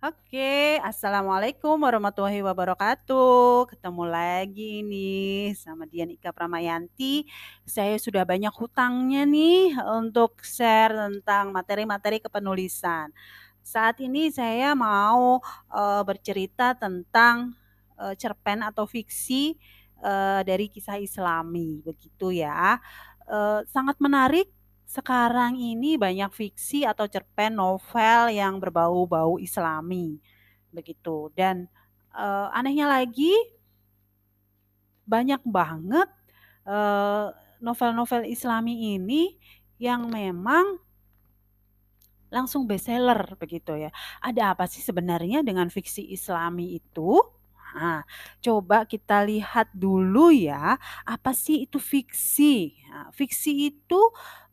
Oke, assalamualaikum warahmatullahi wabarakatuh. Ketemu lagi nih sama Dian Ika Pramayanti. Saya sudah banyak hutangnya nih untuk share tentang materi-materi kepenulisan. Saat ini saya mau uh, bercerita tentang uh, cerpen atau fiksi uh, dari kisah Islami, begitu ya. Uh, sangat menarik sekarang ini banyak fiksi atau cerpen novel yang berbau-bau islami, begitu. Dan, uh, anehnya lagi banyak banget, uh, novel-novel islami ini yang memang langsung bestseller begitu ya. Ada apa sih sebenarnya dengan fiksi islami itu? Nah, coba kita lihat dulu ya, apa sih itu fiksi? Nah, fiksi itu,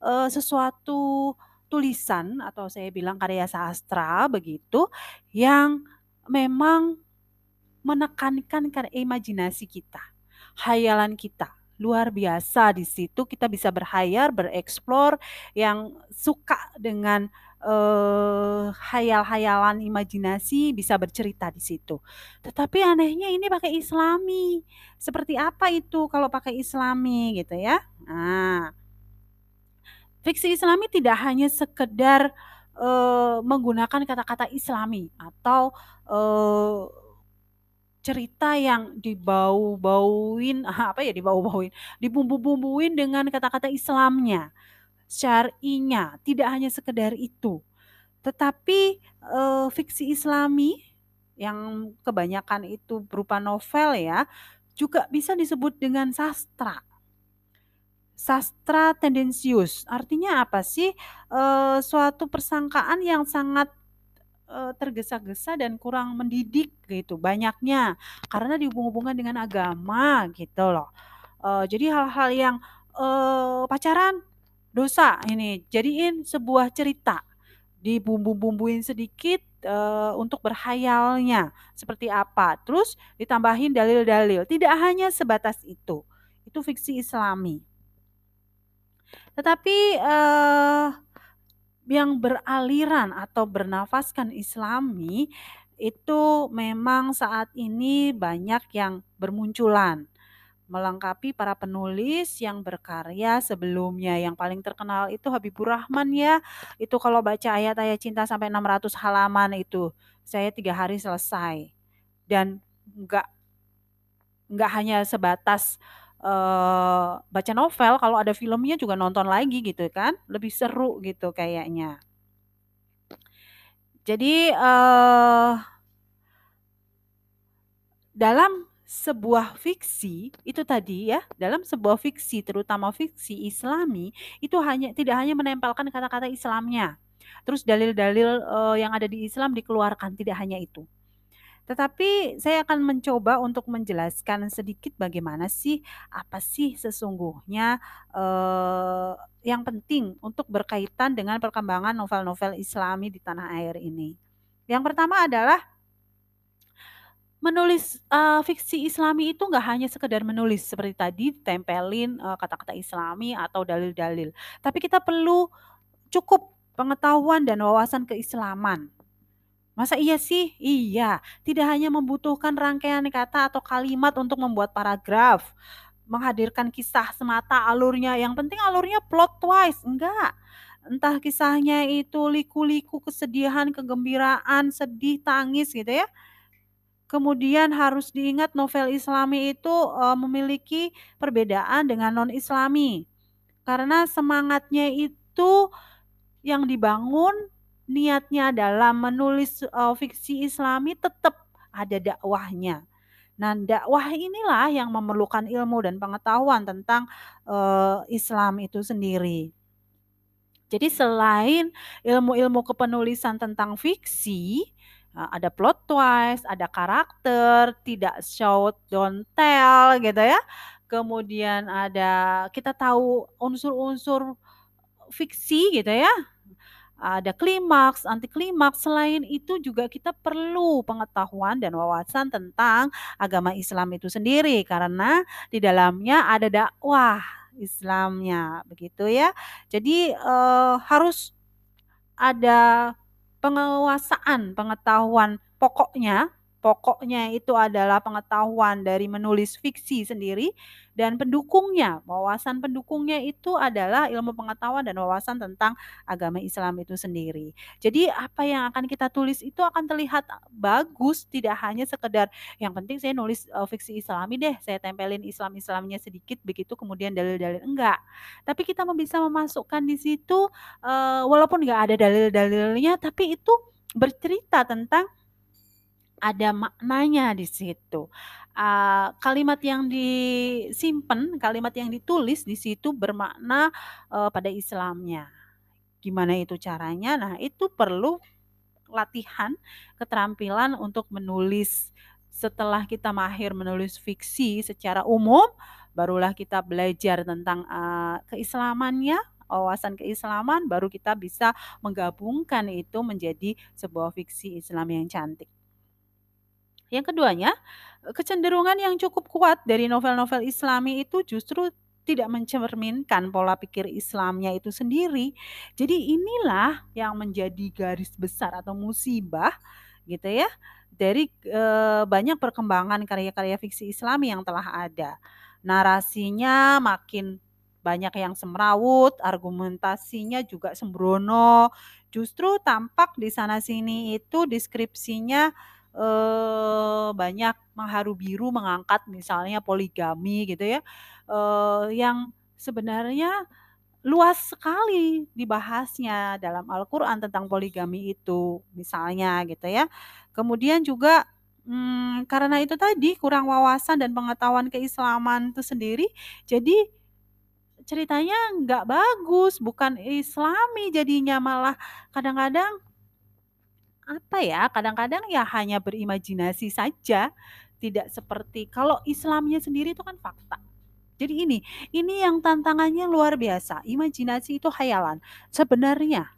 eee, sesuatu tulisan atau saya bilang karya sastra begitu, yang memang menekankan kan imajinasi kita, hayalan kita. Luar biasa di situ kita bisa berhayal, bereksplor, yang suka dengan Eee, hayal-hayalan imajinasi bisa bercerita di situ. Tetapi anehnya ini pakai islami. Seperti apa itu kalau pakai islami gitu ya. Nah, fiksi islami tidak hanya sekedar, eee, menggunakan kata-kata islami atau, eee, cerita yang dibau-bauin apa ya dibau-bauin, dibumbu-bumbuin dengan kata-kata Islamnya syar'inya, tidak hanya sekedar itu. Tetapi, eee, fiksi islami yang kebanyakan itu berupa novel ya, juga bisa disebut dengan sastra. Sastra tendensius, artinya apa sih? Eee, suatu persangkaan yang sangat, eee, tergesa-gesa dan kurang mendidik gitu, banyaknya, karena dihubung-hubungkan dengan agama gitu loh. Eee, jadi hal-hal yang, eee, pacaran Dosa. Ini, jadiin sebuah cerita, dibumbu-bumbuin sedikit, eee, untuk berhayalnya. Seperti apa, terus ditambahin dalil-dalil, tidak hanya sebatas itu, itu fiksi islami. Tetapi, eee, yang beraliran atau bernafaskan islami, itu memang saat ini banyak yang bermunculan melengkapi para penulis yang berkarya sebelumnya. Yang paling terkenal itu Habibur Rahman ya. Itu kalau baca ayat-ayat cinta sampai 600 halaman itu, saya tiga hari selesai. Dan nggak nggak hanya sebatas uh, baca novel, kalau ada filmnya juga nonton lagi gitu kan, lebih seru gitu kayaknya. Jadi uh, dalam sebuah fiksi itu tadi ya, dalam sebuah fiksi terutama fiksi Islami itu hanya tidak hanya menempelkan kata-kata Islamnya. Terus dalil-dalil uh, yang ada di Islam dikeluarkan, tidak hanya itu. Tetapi saya akan mencoba untuk menjelaskan sedikit bagaimana sih, apa sih sesungguhnya uh, yang penting untuk berkaitan dengan perkembangan novel-novel Islami di tanah air ini. Yang pertama adalah Menulis, eee, fiksi islami itu nggak hanya sekedar menulis seperti tadi tempelin, eee, kata-kata islami atau dalil-dalil, tapi kita perlu cukup pengetahuan dan wawasan keislaman. Masa iya sih? Iya, tidak hanya membutuhkan rangkaian kata atau kalimat untuk membuat paragraf, menghadirkan kisah semata alurnya, yang penting alurnya plot twist, enggak. Entah kisahnya itu liku-liku kesedihan, kegembiraan, sedih, tangis gitu ya, Kemudian harus diingat novel Islami itu, eee, memiliki perbedaan dengan non-Islami. Karena semangatnya itu yang dibangun, niatnya dalam menulis, eee, fiksi Islami tetap ada dakwahnya. Nah, dakwah inilah yang memerlukan ilmu dan pengetahuan tentang, eee, Islam itu sendiri. Jadi selain ilmu-ilmu kepenulisan tentang fiksi, ada plot twist, ada karakter, tidak show don't tell gitu ya. Kemudian ada kita tahu unsur-unsur fiksi gitu ya. Ada klimaks, anti klimaks. Selain itu juga kita perlu pengetahuan dan wawasan tentang agama Islam itu sendiri karena di dalamnya ada dakwah Islamnya begitu ya. Jadi uh, harus ada penguasaan pengetahuan pokoknya pokoknya itu adalah pengetahuan dari menulis fiksi sendiri dan pendukungnya, wawasan pendukungnya itu adalah ilmu pengetahuan dan wawasan tentang agama Islam itu sendiri. Jadi apa yang akan kita tulis itu akan terlihat bagus, tidak hanya sekedar yang penting saya nulis uh, fiksi Islami deh, saya tempelin Islam-Islamnya sedikit begitu kemudian dalil-dalil enggak. Tapi kita bisa memasukkan di situ uh, walaupun enggak ada dalil-dalilnya tapi itu bercerita tentang ada maknanya di situ. Uh, kalimat yang disimpan, kalimat yang ditulis di situ bermakna uh, pada Islamnya. Gimana itu caranya? Nah, itu perlu latihan, keterampilan untuk menulis. Setelah kita mahir menulis fiksi secara umum, barulah kita belajar tentang uh, keislamannya, wawasan keislaman, baru kita bisa menggabungkan itu menjadi sebuah fiksi Islam yang cantik. Yang keduanya, kecenderungan yang cukup kuat dari novel-novel Islami itu justru tidak mencerminkan pola pikir Islamnya itu sendiri. Jadi inilah yang menjadi garis besar atau musibah gitu ya dari e, banyak perkembangan karya-karya fiksi Islami yang telah ada. Narasinya makin banyak yang semrawut, argumentasinya juga sembrono. Justru tampak di sana sini itu deskripsinya uh, banyak mengharu biru mengangkat misalnya poligami gitu ya, uh, yang sebenarnya luas sekali dibahasnya dalam Al-Quran tentang poligami itu misalnya gitu ya. Kemudian juga hmm, karena itu tadi kurang wawasan dan pengetahuan keislaman itu sendiri, jadi ceritanya nggak bagus, bukan islami jadinya malah kadang-kadang apa ya, kadang-kadang ya hanya berimajinasi saja, tidak seperti kalau Islamnya sendiri itu kan fakta. Jadi ini, ini yang tantangannya luar biasa. Imajinasi itu hayalan. Sebenarnya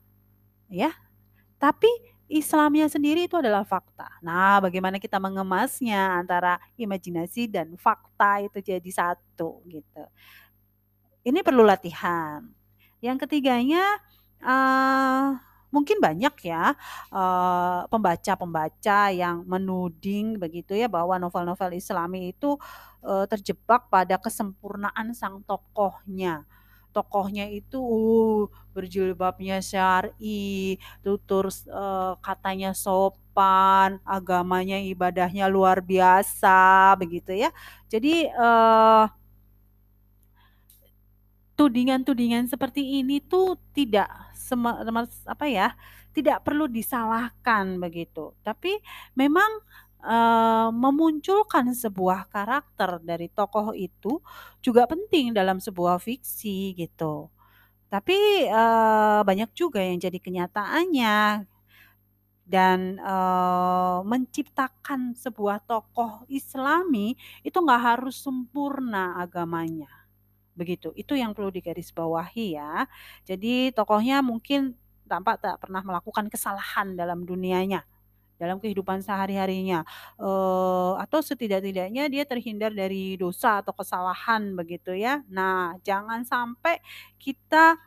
ya. Tapi Islamnya sendiri itu adalah fakta. Nah, bagaimana kita mengemasnya antara imajinasi dan fakta itu jadi satu gitu. Ini perlu latihan. Yang ketiganya uh, mungkin banyak ya pembaca-pembaca uh, yang menuding begitu ya bahwa novel-novel Islami itu uh, terjebak pada kesempurnaan sang tokohnya. Tokohnya itu uh, berjilbabnya syar'i, tutur uh, katanya sopan, agamanya ibadahnya luar biasa begitu ya. Jadi uh, tudingan-tudingan seperti ini tuh tidak sema, apa ya tidak perlu disalahkan begitu. Tapi memang e, memunculkan sebuah karakter dari tokoh itu juga penting dalam sebuah fiksi gitu. Tapi e, banyak juga yang jadi kenyataannya dan e, menciptakan sebuah tokoh Islami itu nggak harus sempurna agamanya Begitu, itu yang perlu digarisbawahi ya. Jadi tokohnya mungkin tampak tak pernah melakukan kesalahan dalam dunianya, dalam kehidupan sehari-harinya, uh, atau setidak-tidaknya dia terhindar dari dosa atau kesalahan begitu ya. Nah, jangan sampai kita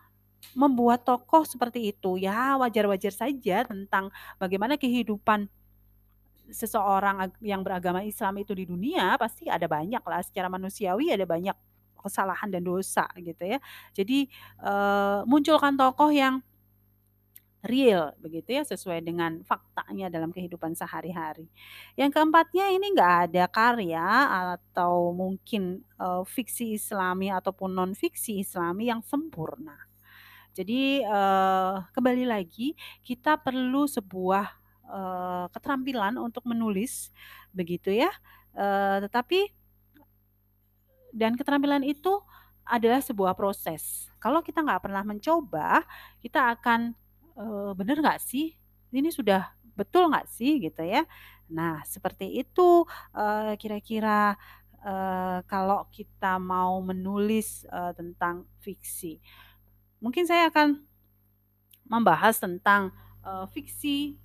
membuat tokoh seperti itu, ya wajar-wajar saja tentang bagaimana kehidupan seseorang yang beragama Islam itu di dunia, pasti ada banyak lah secara manusiawi ada banyak kesalahan dan dosa gitu ya. Jadi munculkan tokoh yang real begitu ya sesuai dengan faktanya dalam kehidupan sehari-hari. Yang keempatnya ini nggak ada karya atau mungkin fiksi Islami ataupun non fiksi Islami yang sempurna. Jadi kembali lagi kita perlu sebuah keterampilan untuk menulis begitu ya. Tetapi dan keterampilan itu adalah sebuah proses. Kalau kita nggak pernah mencoba, kita akan e, bener nggak sih? Ini sudah betul nggak sih gitu ya? Nah seperti itu kira-kira e, kalau kita mau menulis e, tentang fiksi. Mungkin saya akan membahas tentang e, fiksi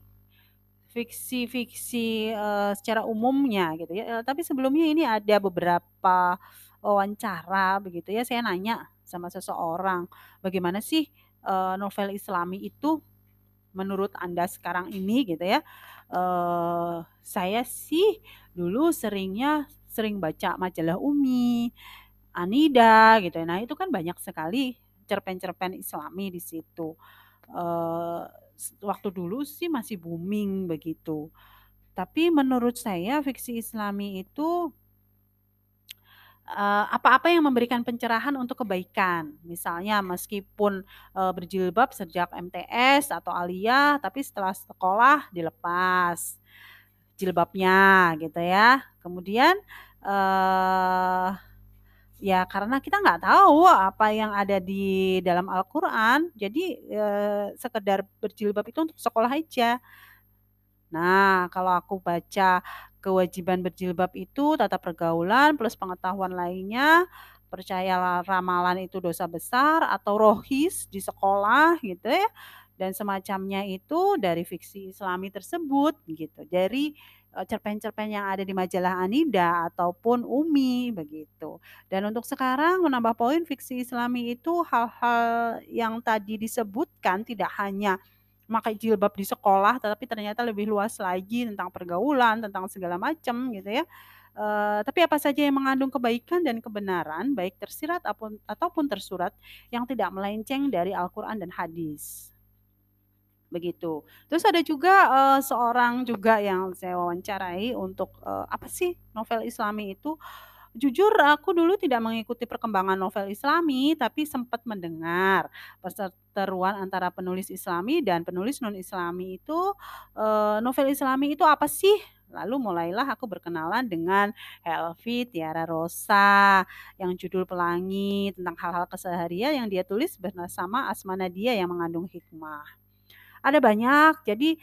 fiksi-fiksi uh, secara umumnya gitu ya. tapi sebelumnya ini ada beberapa wawancara begitu ya, saya nanya sama seseorang, bagaimana sih uh, novel Islami itu menurut Anda sekarang ini gitu ya. Uh, saya sih dulu seringnya sering baca majalah Umi, Anida gitu. Nah, itu kan banyak sekali cerpen-cerpen Islami di situ. Uh, waktu dulu sih masih booming begitu. Tapi menurut saya fiksi Islami itu uh, apa-apa yang memberikan pencerahan untuk kebaikan. Misalnya meskipun uh, berjilbab sejak MTS atau aliyah, tapi setelah sekolah dilepas jilbabnya gitu ya. Kemudian uh, ya karena kita nggak tahu apa yang ada di dalam Al-Quran, jadi sekedar berjilbab itu untuk sekolah aja. Nah, kalau aku baca kewajiban berjilbab itu tata pergaulan plus pengetahuan lainnya, percayalah ramalan itu dosa besar atau rohis di sekolah gitu ya. Dan semacamnya itu dari fiksi Islami tersebut gitu. Dari eh, cerpen-cerpen yang ada di majalah Anida ataupun Umi begitu. Dan untuk sekarang menambah poin fiksi Islami itu hal-hal yang tadi disebutkan tidak hanya pakai jilbab di sekolah, tetapi ternyata lebih luas lagi tentang pergaulan, tentang segala macam gitu ya. Uh, tapi apa saja yang mengandung kebaikan dan kebenaran, baik tersirat ataupun, ataupun tersurat, yang tidak melenceng dari Al-Quran dan hadis. Begitu. Terus ada juga uh, seorang juga yang saya wawancarai untuk uh, apa sih novel Islami itu Jujur aku dulu tidak mengikuti perkembangan novel Islami, tapi sempat mendengar perseteruan antara penulis Islami dan penulis non-Islami itu, novel Islami itu apa sih? Lalu mulailah aku berkenalan dengan Helvi Tiara Rosa yang judul Pelangi tentang hal-hal keseharian yang dia tulis bersama Asma Nadia yang mengandung hikmah. Ada banyak, jadi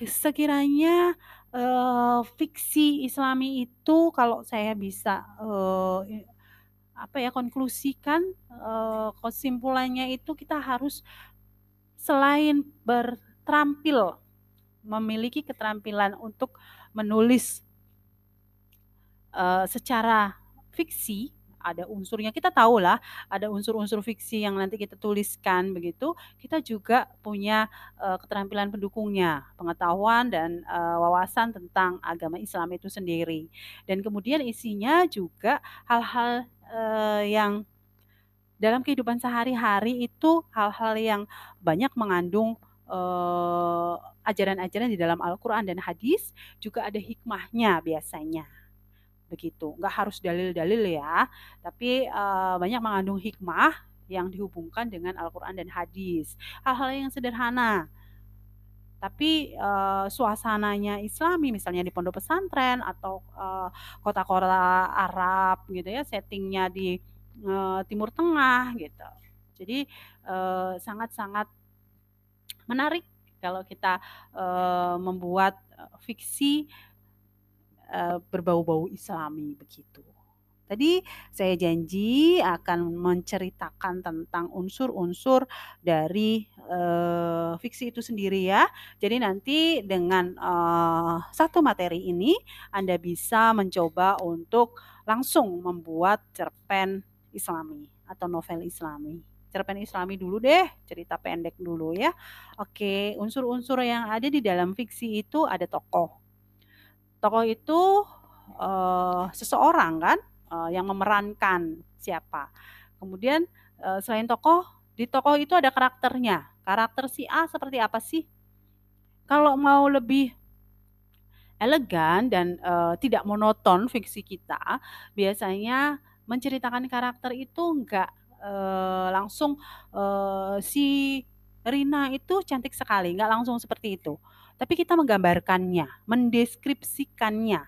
sekiranya uh, fiksi Islami itu kalau saya bisa uh, apa ya konklusikan uh, kesimpulannya itu kita harus selain berterampil memiliki keterampilan untuk menulis uh, secara fiksi ada unsurnya kita tahu lah ada unsur-unsur fiksi yang nanti kita tuliskan begitu kita juga punya uh, keterampilan pendukungnya pengetahuan dan uh, wawasan tentang agama Islam itu sendiri. Dan kemudian isinya juga hal-hal uh, yang dalam kehidupan sehari-hari itu hal-hal yang banyak mengandung ajaran-ajaran uh, di dalam Al-Quran dan hadis juga ada hikmahnya biasanya begitu. Nggak harus dalil-dalil ya, tapi uh, banyak mengandung hikmah yang dihubungkan dengan Al-Quran dan hadis. Hal-hal yang sederhana, tapi uh, suasananya Islami, misalnya di pondok pesantren atau kota kota-kota Arab gitu ya, settingnya di uh, Timur Tengah gitu. Jadi sangat-sangat uh, menarik kalau kita uh, membuat fiksi Eh, berbau-bau islami begitu. Tadi saya janji akan menceritakan tentang unsur-unsur dari uh, fiksi itu sendiri ya. Jadi nanti dengan uh, satu materi ini Anda bisa mencoba untuk langsung membuat cerpen Islami atau novel Islami. Cerpen Islami dulu deh, cerita pendek dulu ya. Oke, unsur-unsur yang ada di dalam fiksi itu ada tokoh tokoh itu uh, seseorang kan uh, yang memerankan siapa. Kemudian uh, selain tokoh, di tokoh itu ada karakternya. Karakter si A seperti apa sih? Kalau mau lebih elegan dan uh, tidak monoton fiksi kita, biasanya menceritakan karakter itu enggak uh, langsung uh, si Rina itu cantik sekali, enggak langsung seperti itu tapi kita menggambarkannya, mendeskripsikannya.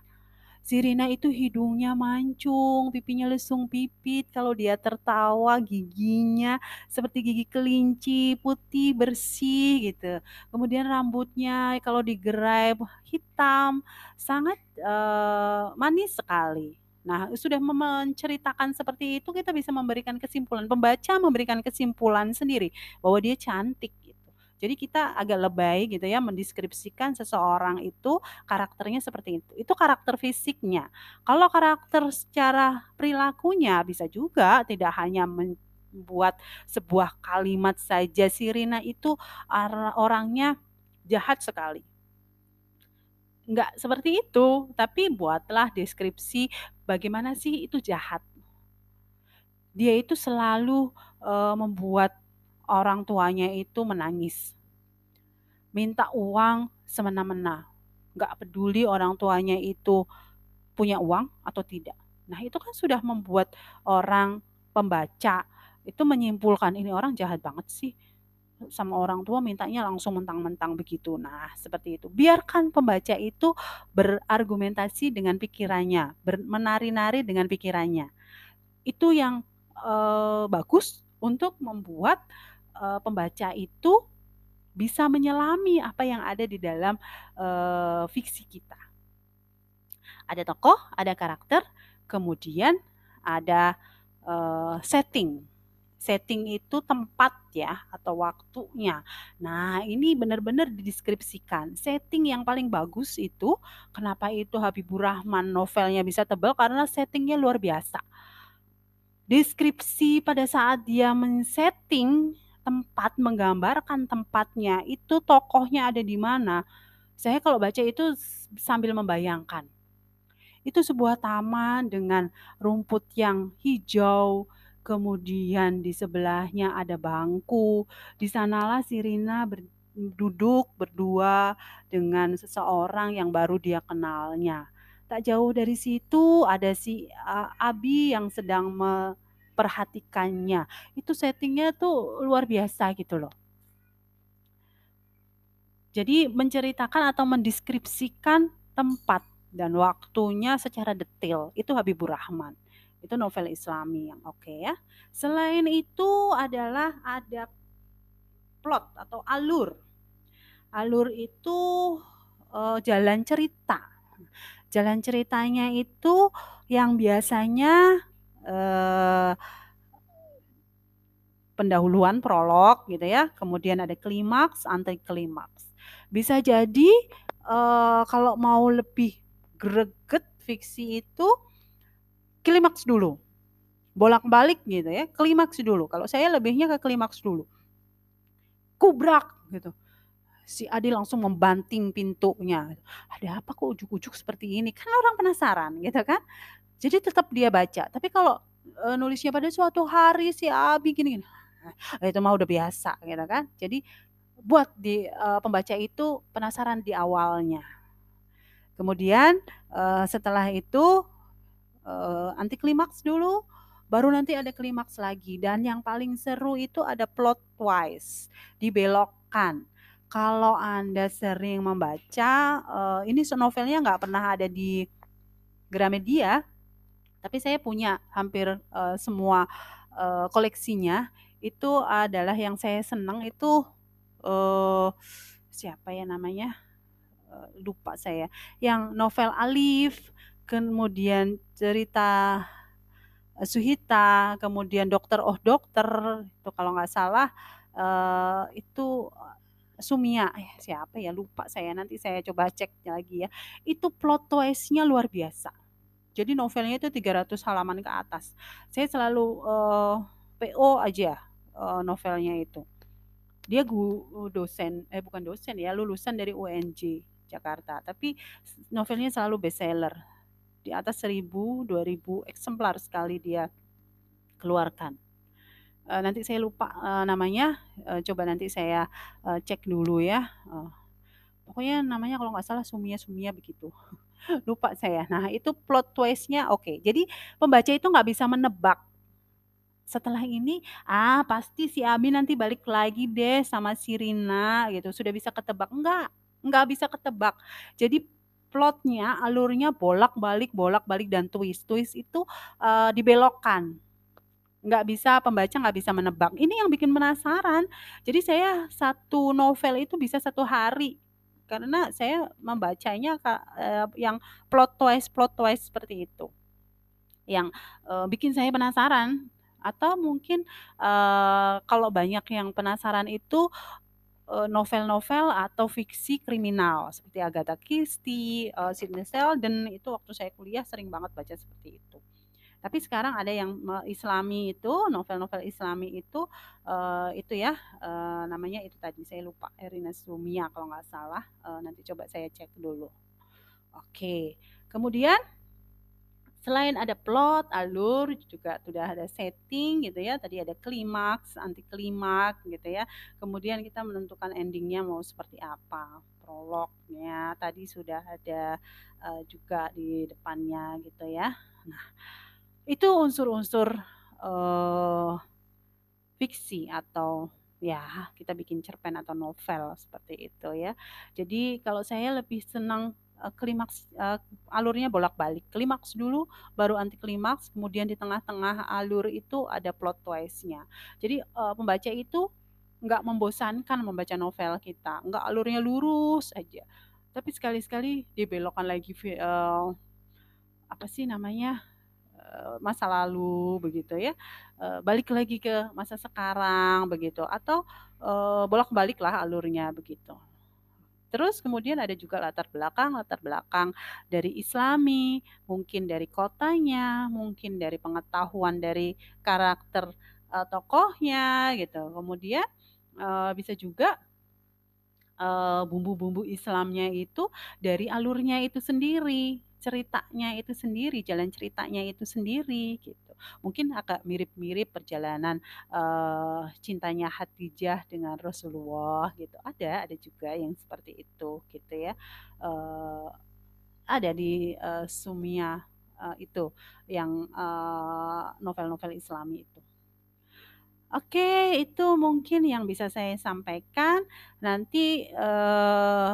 Sirina itu hidungnya mancung, pipinya lesung pipit, kalau dia tertawa giginya seperti gigi kelinci, putih, bersih gitu. Kemudian rambutnya kalau digerai hitam, sangat uh, manis sekali. Nah, sudah menceritakan seperti itu kita bisa memberikan kesimpulan, pembaca memberikan kesimpulan sendiri bahwa dia cantik jadi kita agak lebay gitu ya mendeskripsikan seseorang itu karakternya seperti itu. Itu karakter fisiknya. Kalau karakter secara perilakunya bisa juga tidak hanya membuat sebuah kalimat saja Sirina itu orangnya jahat sekali. Enggak seperti itu, tapi buatlah deskripsi bagaimana sih itu jahat. Dia itu selalu, eee, membuat orang tuanya itu menangis. Minta uang semena-mena, nggak peduli orang tuanya itu punya uang atau tidak. Nah, itu kan sudah membuat orang pembaca itu menyimpulkan, "Ini orang jahat banget sih, sama orang tua mintanya langsung mentang-mentang begitu." Nah, seperti itu. Biarkan pembaca itu berargumentasi dengan pikirannya, menari-nari dengan pikirannya. Itu yang, eee, bagus untuk membuat, eee, pembaca itu bisa menyelami apa yang ada di dalam, eee, fiksi kita. Ada tokoh, ada karakter, kemudian ada, eee, setting. Setting itu tempat ya atau waktunya. Nah, ini benar-benar dideskripsikan. Setting yang paling bagus itu kenapa itu Habibur Rahman novelnya bisa tebal karena settingnya luar biasa. Deskripsi pada saat dia men-setting tempat, menggambarkan tempatnya, itu tokohnya ada di mana. Saya kalau baca itu sambil membayangkan. Itu sebuah taman dengan rumput yang hijau, kemudian di sebelahnya ada bangku. Di sanalah si Rina ber duduk berdua dengan seseorang yang baru dia kenalnya. Tak jauh dari situ ada si, eee, Abi yang sedang memperhatikannya. Itu setting-nya tuh luar biasa gitu loh. Jadi menceritakan atau mendeskripsikan tempat dan waktunya secara detail, itu Habibur Rahman. Itu novel Islami yang oke ya. Selain itu adalah ada plot atau alur. Alur itu, eee, jalan cerita. Jalan ceritanya itu yang biasanya, eee pendahuluan, prolog gitu ya, kemudian ada klimaks, anti klimaks. Bisa jadi, eee, kalau mau lebih greget fiksi itu klimaks dulu. Bolak-balik gitu ya, klimaks dulu. Kalau saya lebihnya ke klimaks dulu. Kubrak gitu. Si Adi langsung membanting pintunya. Ada apa kok ujuk-ujuk seperti ini? Kan orang penasaran gitu kan. Jadi tetap dia baca. Tapi kalau, eee, nulisnya pada suatu hari si Abi gini-gini, nah itu mah udah biasa gitu kan. Jadi buat di eee, pembaca itu penasaran di awalnya. Kemudian, eee, setelah itu, eee, anti klimaks dulu, baru nanti ada klimaks lagi dan yang paling seru itu ada plot twist, dibelokkan. Kalau Anda sering membaca, eee, ini novelnya nggak pernah ada di Gramedia, tapi saya punya hampir, eee, semua, eee, koleksinya. Itu adalah yang saya senang itu, eee, siapa ya namanya? Eee, lupa saya. Yang novel Alif, kemudian cerita, Suhita, kemudian Dokter Oh Dokter, itu kalau nggak salah, eee, itu, Sumia, eh siapa ya lupa saya, nanti saya coba cek lagi ya. Itu plot twist-nya luar biasa. Jadi novelnya itu 300 halaman ke atas. Saya selalu, eee, PO aja, eee, novelnya itu. Dia gu dosen eh bukan dosen ya, lulusan dari UNJ Jakarta, tapi novelnya selalu bestseller. Di atas 1000, 2000 eksemplar sekali dia keluarkan. Eee, nanti saya lupa, eee, namanya, eee, coba nanti saya, eee, cek dulu ya, eee, pokoknya namanya kalau nggak salah Sumia Sumia begitu. Lupa saya. Nah, itu plot twist-nya oke. Jadi pembaca itu nggak bisa menebak. Setelah ini, ah pasti si Abi nanti balik lagi deh sama si Rina gitu, sudah bisa ketebak. Enggak, nggak bisa ketebak. Jadi plotnya, alurnya bolak-balik bolak-balik dan twist. Twist itu, eee, dibelokkan. Nggak bisa pembaca nggak bisa menebak. Ini yang bikin penasaran. Jadi saya satu novel itu bisa satu hari, karena saya membacanya eee, yang plot twist plot twist seperti itu. Yang, eee, bikin saya penasaran atau mungkin, eee, kalau banyak yang penasaran itu, novel-novel atau fiksi kriminal seperti Agatha Christie, eee, Sidney Sheldon, itu waktu saya kuliah sering banget baca seperti itu. Tapi sekarang ada yang islami itu, novel-novel islami itu, eee, itu ya, eee, namanya itu tadi saya lupa, Erina Sumia kalau nggak salah, eee, nanti coba saya cek dulu. Oke, kemudian selain ada plot, alur, juga sudah ada setting gitu ya, tadi ada klimaks, anti klimaks gitu ya, kemudian kita menentukan ending-nya mau seperti apa, prolognya tadi sudah ada, eee, juga di depannya gitu ya. Nah, itu unsur-unsur, eee, fiksi atau ya kita bikin cerpen atau novel seperti itu ya. Jadi kalau saya lebih senang, eee, klimaks eee, alurnya bolak-balik, klimaks dulu, baru anti klimaks, kemudian di tengah-tengah alur itu ada plot twist-nya. Jadi, eee, pembaca itu nggak membosankan membaca novel kita, nggak alurnya lurus aja, tapi sekali-sekali dibelokkan lagi eee, apa sih namanya, masa lalu begitu ya, eee, balik lagi ke masa sekarang begitu atau, eee, bolak-baliklah alurnya begitu. Terus kemudian ada juga latar belakang latar belakang dari islami, mungkin dari kotanya, mungkin dari pengetahuan dari karakter, eee, tokohnya gitu. Kemudian, eee, bisa juga eee, bumbu-bumbu Islamnya itu dari alurnya itu sendiri, ceritanya itu sendiri, jalan ceritanya itu sendiri gitu. Mungkin agak mirip-mirip perjalanan, eee, cintanya Khadijah dengan Rasulullah gitu, ada ada juga yang seperti itu gitu ya, eee, ada di, eee, Sumia, eee, itu yang, eee, novel-novel islami itu. Oke, itu mungkin yang bisa saya sampaikan. Nanti, eee,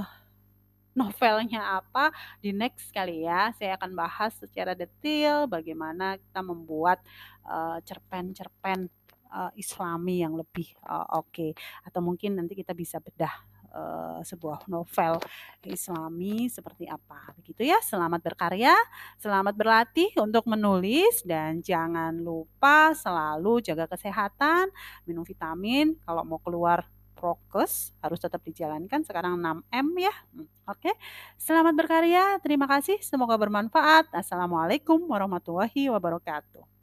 novelnya apa, di next kali ya, saya akan bahas secara detail bagaimana kita membuat, eee, cerpen-cerpen, eee, islami yang lebih, eee, oke. Atau mungkin nanti kita bisa bedah, eee, sebuah novel islami seperti apa, begitu ya. Selamat berkarya, selamat berlatih untuk menulis, dan jangan lupa selalu jaga kesehatan, minum vitamin, kalau mau keluar prokes harus tetap dijalankan, sekarang 6M ya, mmm, oke. Selamat berkarya, terima kasih, semoga bermanfaat. Assalamualaikum warahmatullahi wabarakatuh.